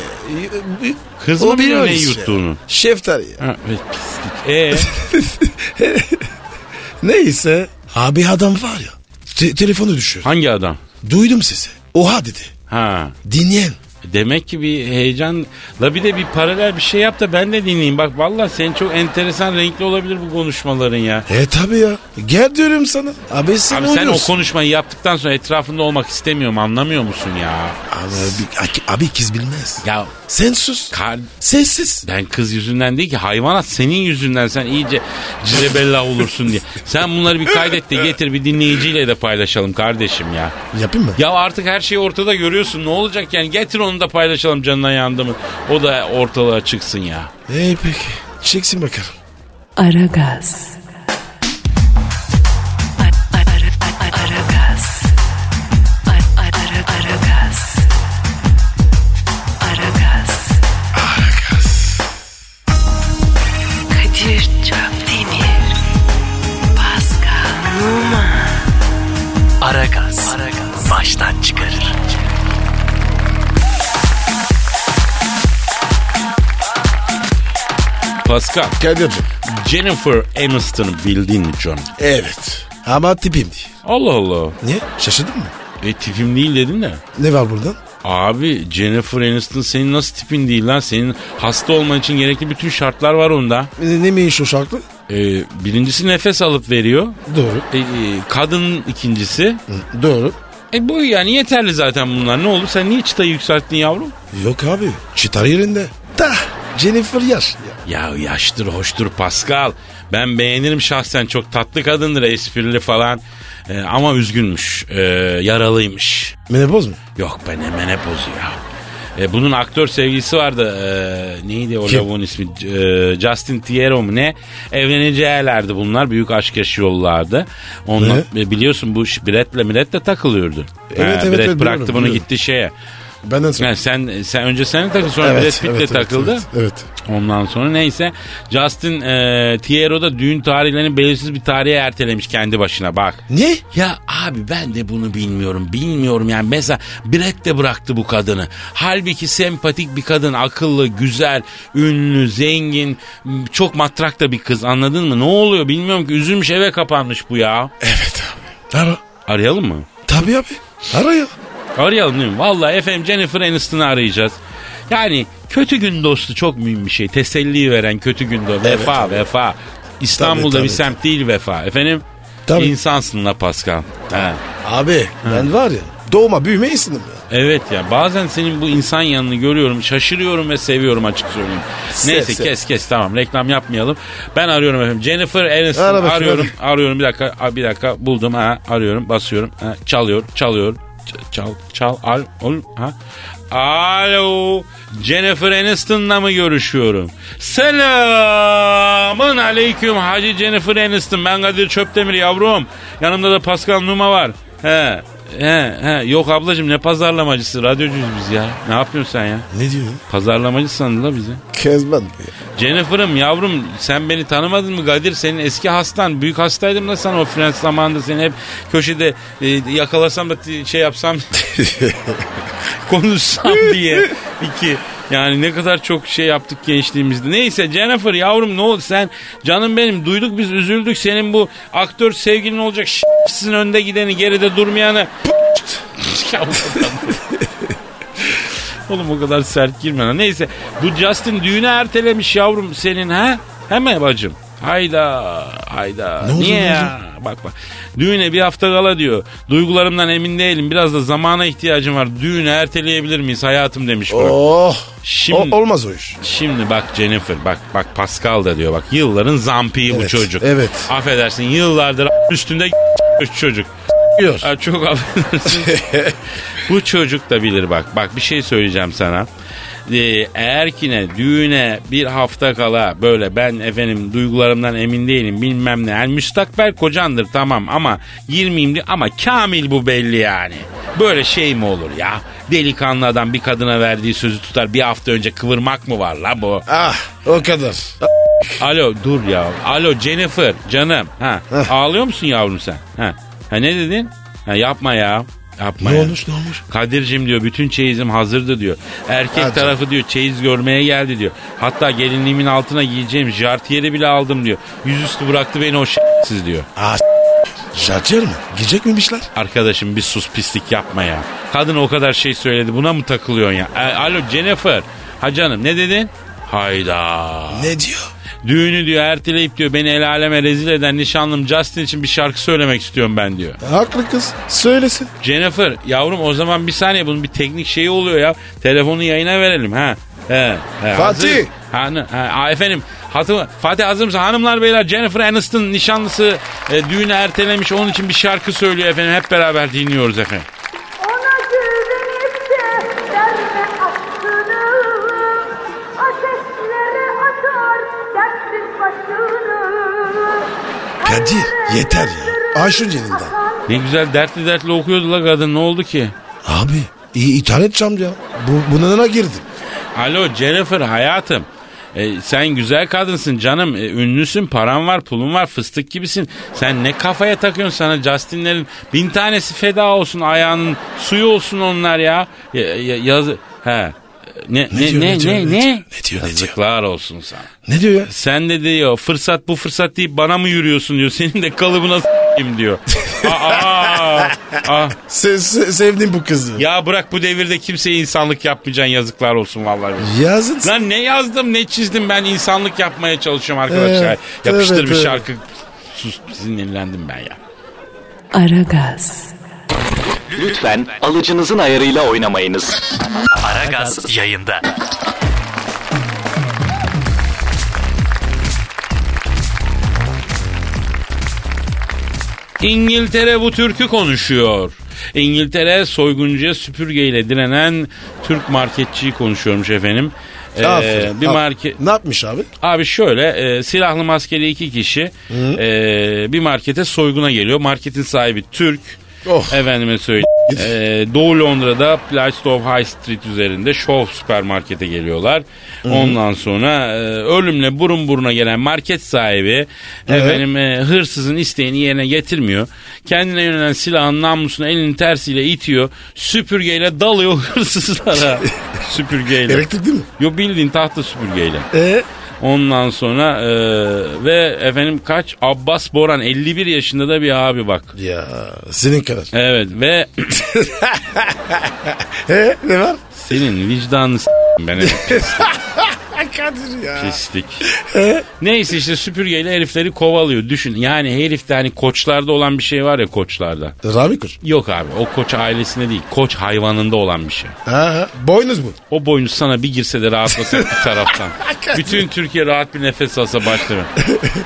Kız mı biliyor neyi işte. yuttuğunu? Şeftali. Ha, evet, pislik. Ee, <laughs> Neyse. Abi adam var ya. te- telefonu düşür. hangi adam? Duydum sesi. Oha dedi. Ha. Dinleyen. Demek ki bir heyecan la bir de bir paralel bir şey yap da ben de dinleyeyim. Bak vallahi senin çok enteresan renkli olabilir bu konuşmaların ya. E tabi ya. Gel diyorum sana. Abi sen Abi sen o konuşmayı yaptıktan sonra etrafında olmak istemiyorum anlamıyor musun ya? Abi, abi, abi kız bilmez. Ya Sen sus. kar, Sessiz. ben kız yüzünden değil ki hayvanat senin yüzünden sen iyice cirebella olursun diye. Sen bunları bir kaydet de getir bir dinleyiciyle de paylaşalım kardeşim ya. Yapayım mı? Ya artık her şeyi ortada görüyorsun ne olacak yani getir onu da paylaşalım canına yandı mı. O da ortalığa çıksın ya. İyi peki. Çeksin bakalım. Aragaz. Ar- ar- ar- ar- Aragaz. Aragaz. Baştan çıkarır. Pascal, Kadir'cim. Jennifer Aniston'u bildin mi John? Evet. Ama tipim değil. Allah Allah. Niye? Şaşırdın mı? E tipim değil dedin de. Ne var buradan? Abi Jennifer Aniston senin nasıl tipin değil lan? Senin hasta olman için gerekli bütün şartlar var onda. Ne, ne miymiş o şarkı? E, birincisi nefes alıp veriyor. Doğru. E, e, kadın ikincisi. Hı, Doğru. E bu yani yeterli zaten bunlar. Ne oldu? Sen niye çıtayı yükselttin yavrum? Yok abi. Çıtar yerinde. Da. Jennifer yaş. Ya yaştır hoştur Pascal. Ben beğenirim şahsen çok tatlı kadındır esprili falan. E, ama üzgünmüş. E, yaralıymış. Menopoz mu? Yok be ne menopozu ya. E, bunun aktör sevgilisi vardı. E, neydi o lavuğun ismi? E, Justin Tiero mu ne? Evleneceklerdi bunlar. Büyük aşk yaşıyorlardı. Ondan, e, biliyorsun bu Brett'le Brett'le takılıyordu. Evet, evet, Brett evet, bıraktı biliyorum, bunu biliyorum. gitti şeye. Benden sonra. Yani sen sen önce sen takıl sonra Evet, Brad Pitt'le evet, evet, takıldı. Evet, evet. Ondan sonra neyse Justin e, Tiero da düğün tarihlerini belirsiz bir tarihe ertelemiş kendi başına bak. Niye? Ya abi ben de bunu bilmiyorum. Bilmiyorum yani mesela Brett de bıraktı bu kadını. Halbuki sempatik bir kadın, akıllı, güzel, ünlü, zengin, çok matrak da bir kız anladın mı? Ne oluyor bilmiyorum ki üzülmüş eve kapanmış bu ya. Evet abi. Ara. Arayalım mı? Tabii abi. Ara ya. Arayalım değil mi? Vallahi efendim Jennifer Aniston'u arayacağız. Yani kötü gün dostu çok mühim bir şey. Teselli veren kötü gün dostu. Vefa vefa. İstanbul'da Tabii, bir tabii, semt değil vefa. Efendim Tabii. insansın la Pascal. He. Abi ben var ya doğma büyüme istedim ya. Evet ya bazen senin bu insan yanını görüyorum şaşırıyorum ve seviyorum açık söyleyeyim. Sev, Neyse sev. kes kes tamam reklam yapmayalım. Ben arıyorum efendim Jennifer Aniston Ara bakayım, arıyorum arıyorum bir dakika bir dakika buldum ha arıyorum basıyorum ha, çalıyor çalıyor çal çal al ol ha. Alo Jennifer Aniston'la mı görüşüyorum? Selamın aleyküm Hacı Jennifer Aniston ben Kadir Çöptemir yavrum. Yanımda da Pascal Numa var. He He he yok ablacığım ne pazarlamacısı radyocuyuz biz ya. Ne yapıyorsun sen ya? Ne diyorsun? Pazarlamacı sandılar bizi. Kezban. Jennifer'ım yavrum sen beni tanımadın mı Kadir? Senin eski hastan. Büyük hastaydım da sana o Frens zamanında seni hep köşede e, yakalasam da şey yapsam <laughs> konuşsam diye. İki. Yani ne kadar çok şey yaptık gençliğimizde. Neyse Jennifer yavrum ne oldu sen canım benim duyduk biz üzüldük senin bu aktör sevgilin olacak sizin önde gideni geride durmayanı <laughs> Oğlum o kadar sert girme lan. Neyse bu Justin düğünü ertelemiş yavrum senin ha? Hemen bacım. Hayda hayda. Ne Niye ya? Bak bak. Düğüne bir hafta kala diyor. Duygularımdan emin değilim. Biraz da zamana ihtiyacım var. Düğünü erteleyebilir miyiz hayatım demiş. bak. Oh. Şimdi, O- olmaz o iş. şimdi bak Jennifer bak bak Pascal da diyor bak yılların zampiyi bu Evet, çocuk. evet. Affedersin yıllardır üstünde çocuk. Diyor. Çok affedersin. <laughs> Bu çocuk da bilir bak. Bak bir şey söyleyeceğim sana. Eğer ki ne düğüne bir hafta kala böyle ben efendim duygularımdan emin değilim bilmem ne. Yani müstakbel kocandır tamam ama girmeyeyim diye ama kamil bu belli yani. Böyle şey mi olur ya? Delikanlı adam bir kadına verdiği sözü tutar bir hafta önce kıvırmak mı var la bu? Ah o kadar. Alo dur ya. Alo Jennifer canım. Ha, ağlıyor musun yavrum sen? Ha. ha ne dedin? Ha, yapma ya. Yapma Ne ya. olmuş ne olmuş? Kadir'cim diyor bütün çeyizim hazırdı diyor. Erkek Hadi. tarafı diyor çeyiz görmeye geldi diyor. Hatta gelinliğimin altına giyeceğim jartiyeri bile aldım diyor. Yüzüstü bıraktı beni o siz diyor. Aa Jartiyer mi? Giyecek miymişler? Arkadaşım bir sus pislik yapma ya. Kadın o kadar şey söyledi buna mı takılıyorsun ya? E, alo Jennifer. Ha canım ne dedin? Hayda. Ne diyor? Düğünü diyor erteleyip diyor beni el aleme rezil eden nişanlım Justin için bir şarkı söylemek istiyorum ben diyor. Haklı kız. Söylesin. Jennifer yavrum o zaman bir saniye bunun bir teknik şeyi oluyor ya. Telefonu yayına verelim ha. He, he, Fatih. hazır. Ha, efendim hatı, Fatih hazır mısın? Hanımlar beyler Jennifer Aniston nişanlısı e, düğünü ertelemiş onun için bir şarkı söylüyor efendim. Hep beraber dinliyoruz efendim. Kadir, yeter ya. Ay şu ceninden. Ne güzel dertli dertli okuyordu la kadın ne oldu ki? Abi iyi ithal edeceğim ya. Bu, bunalana girdim. Alo Jennifer hayatım. E, sen güzel kadınsın canım. E, ünlüsün, paran var, pulun var, fıstık gibisin. Sen ne kafaya takıyorsun sana Justin'lerin bin tanesi feda olsun ayağının suyu olsun onlar ya. ya, ya yaz he. Ne ne diyor, ne ne diyor, ne ne ne? diyor, ne diyor, ne diyor? Yazıklar olsun sana. Ne diyor ya? Sen de diyor fırsat bu fırsat deyip bana mı yürüyorsun diyor. Senin de kalıbına s**eyim diyor. <laughs> Aa, aa, aa. Se- se- sevdim bu kızı. Ya bırak bu devirde kimseye insanlık yapmayacaksın yazıklar olsun vallahi. Yazın. Lan ne yazdım ne çizdim ben insanlık yapmaya çalışıyorum arkadaşlar. Evet, Yapıştır evet, bir evet. şarkı. Sus sinirlendim ben ya. Aragaz, Lütfen alıcınızın ayarıyla oynamayınız. Aragaz yayında. İngiltere bu Türk'ü konuşuyor. İngiltere soyguncuya süpürgeyle direnen Türk marketçiyi konuşuyormuş efendim. Ee, Aferin. bir market Ne yapmış abi? Abi şöyle e, silahlı maskeli iki kişi e, bir markete soyguna geliyor. Marketin sahibi Türk. Oh. Efendime söyleyeyim. E, Doğu Londra'da Plaistow High Street üzerinde Show süpermarkete geliyorlar. Ondan sonra e, ölümle burun buruna gelen market sahibi efendim e, hırsızın isteğini yerine getirmiyor. Kendine yönelen silahın namlusunu elinin tersiyle itiyor. Süpürgeyle dalıyor <laughs> hırsızlara. <laughs> süpürgeyle. Elektrik değil mi? Yo bildiğin tahta süpürgeyle. E Ondan sonra e, ve efendim kaç Abbas Boran 51 yaşında da bir abi bak. Ya senin kadar. Evet ve <laughs> E ne var? senin vicdanını s- ben <laughs> Kadir ya. pislik. Neyse işte süpürgeyle herifleri kovalıyor. Düşün yani herifte hani koçlarda olan bir şey var ya koçlarda. Rami Koç. Yok abi o koç ailesinde değil koç hayvanında olan bir şey. Ha. Boynuz bu. O boynuz sana bir girse de rahatlasak <laughs> bir taraftan. Bütün Türkiye rahat bir nefes alsa başlama.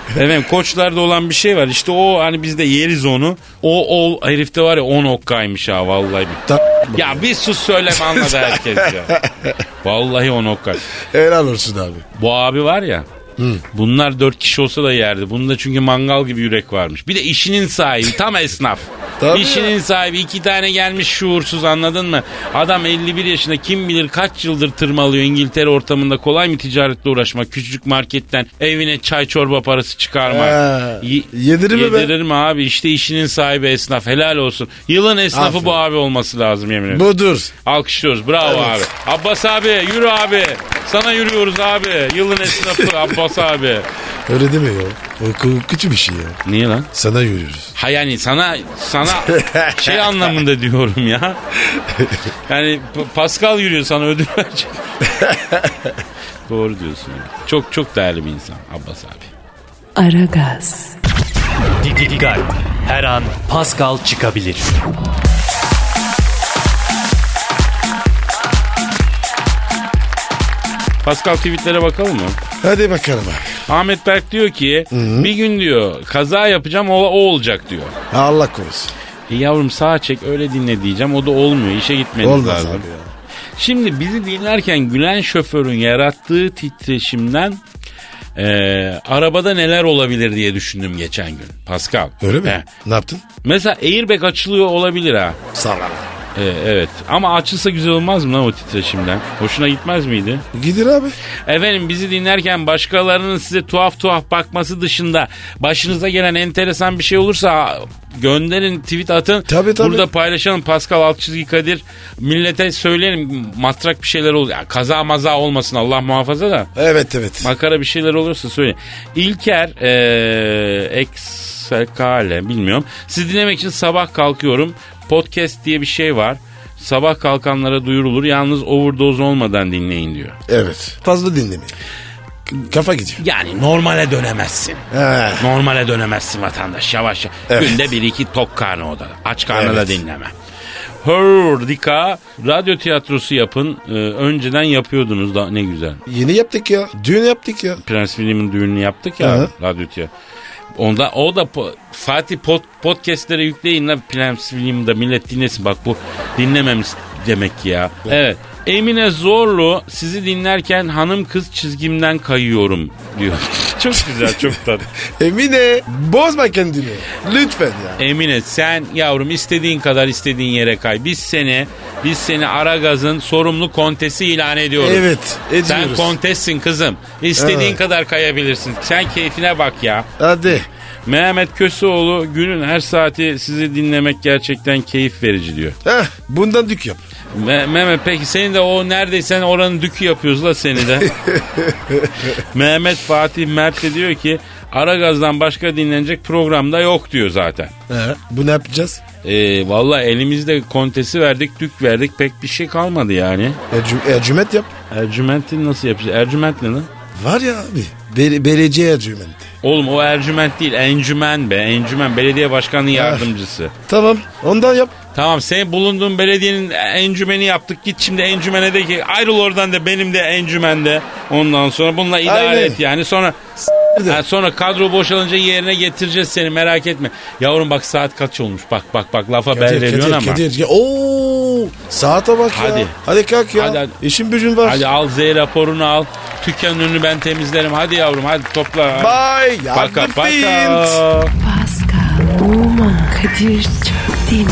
Efendim koçlarda olan bir şey var. İşte o hani biz de yeriz onu. O, o herifte var ya 10 okkaymış ha vallahi. Bir. Ya bir sus söyleme anladı herkes ya. <laughs> Vallahi 10 okkay. Helal olsun abi. Bu abi var ya. Bunlar dört kişi olsa da yerdi. Bunda çünkü mangal gibi yürek varmış. Bir de işinin sahibi tam esnaf. <laughs> Tabii işinin sahibi iki tane gelmiş şuursuz anladın mı? Adam 51 yaşında kim bilir kaç yıldır tırmalıyor İngiltere ortamında kolay mı ticaretle uğraşmak? Küçücük marketten evine çay çorba parası çıkarmak. Ha, Y- yedirir mi be? Yedirir mi abi? İşte işinin sahibi esnaf helal olsun. Yılın esnafı Aferin. bu abi olması lazım yemin ederim. Budur. Alkışlıyoruz. Bravo Evet. abi. Abbas abi yürü abi. Sana yürüyoruz abi. Yılın esnafı <laughs> Abbas abi. Öyle deme ya. O kötü bir şey ya. Niye lan? Sana yürüyoruz. Ha yani sana sana şey <laughs> anlamında diyorum ya. Yani P- Pascal yürüyor sana ödül verecek. <laughs> Doğru diyorsun. ya. Çok çok değerli bir insan Abbas abi. Aragaz, Didi. Her an Pascal çıkabilir. Pascal tweetlere bakalım mı? Hadi bakalım abi. Ahmet Berk diyor ki bir gün diyor kaza yapacağım o, o olacak diyor. Allah korusun. E yavrum sağa çek öyle dinle diyeceğim o da olmuyor işe gitmeniz Olmaz lazım. abi ya. Şimdi bizi dinlerken gülen şoförün yarattığı titreşimden e, arabada neler olabilir diye düşündüm geçen gün. Pascal. Öyle mi? He. Ne yaptın? Mesela airbag açılıyor olabilir ha. Ol. Ee, evet ama açılsa güzel olmaz mı lan o titreşimden? Hoşuna gitmez miydi? Gidir abi. Efendim bizi dinlerken başkalarının size tuhaf tuhaf bakması dışında başınıza gelen enteresan bir şey olursa gönderin tweet atın. Tabii, tabii. Burada paylaşalım Pascal alt çizgi Kadir. Millete söyleyelim matrak bir şeyler olur. Ya, kaza maza olmasın Allah muhafaza da. Evet evet. Makara bir şeyler olursa söyleyin. İlker eee Eksekale bilmiyorum. Sizi dinlemek için sabah kalkıyorum. Podcast diye bir şey var. Sabah kalkanlara duyurulur. Yalnız overdose olmadan dinleyin diyor. Evet. Fazla dinlemeyin. Kafa gidiyor. Yani normale dönemezsin. He. Normale dönemezsin vatandaş yavaş yavaş. Evet. Günde bir iki tok karnı o da. Aç karnı da Evet. dinleme. Hurdika radyo tiyatrosu yapın. Ee, önceden yapıyordunuz da ne güzel. Yeni yaptık ya. Düğün yaptık ya. Prens William'ın düğününü yaptık ya Hı. radyo tiyatrosu. Onda o da po- Fatih pod, podcastlere yükleyin la Prens William'ı da millet dinlesin. Bak bu dinlememiz demek ki ya. Evet. Emine Zorlu sizi dinlerken hanım kız çizgimden kayıyorum diyor. <laughs> çok güzel çok tatlı. <laughs> Emine bozma kendini. Lütfen ya. Emine sen yavrum istediğin kadar istediğin yere kay. Biz seni biz seni Aragaz'ın sorumlu kontesi ilan ediyoruz. Evet ediyoruz. Sen kontessin kızım. İstediğin Evet. kadar kayabilirsin. Sen keyfine bak ya. Hadi. Mehmet Köseoğlu günün her saati sizi dinlemek gerçekten keyif verici diyor. Heh, bundan dük yap. Me- Mehmet peki seni de o neredeyse oranın dükü yapıyoruz la seni de. <laughs> Mehmet Fatih Mert de diyor ki Aragaz'dan başka dinlenecek programda yok diyor zaten. He, bu ne yapacağız? Ee, Valla elimizde kontesi verdik, dük verdik pek bir şey kalmadı yani. Ercü- ercüment yap. Ercüment'i nasıl yapacağız? Ercüment ne lan? Var ya abi. Be- belediye ercümenti. Oğlum o ercüment değil, encümen be. Encümen, belediye başkanının yardımcısı. Tamam ondan yap. Tamam sen bulunduğun belediyenin encümeni yaptık. Git şimdi encümene de ki ayrıl oradan da benim de encümende. Ondan sonra bununla idare Aynen. et yani. Sonra. Ha, sonra kadro boşalınca yerine getireceğiz seni merak etme. Yavrum bak saat kaç olmuş. Bak bak bak lafa bel veriyorsun ama. Kadir, Kadir. Oo, saate bak ya. Hadi. Hadi kalk ya. Hadi, hadi. İşin gücün var. Hadi al Z raporunu al. Dükkanın önünü ben temizlerim. Hadi yavrum hadi topla. Bye. Baka baka. Pascal, Oman, Kadir çok değil mi?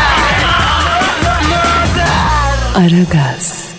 Aragaz.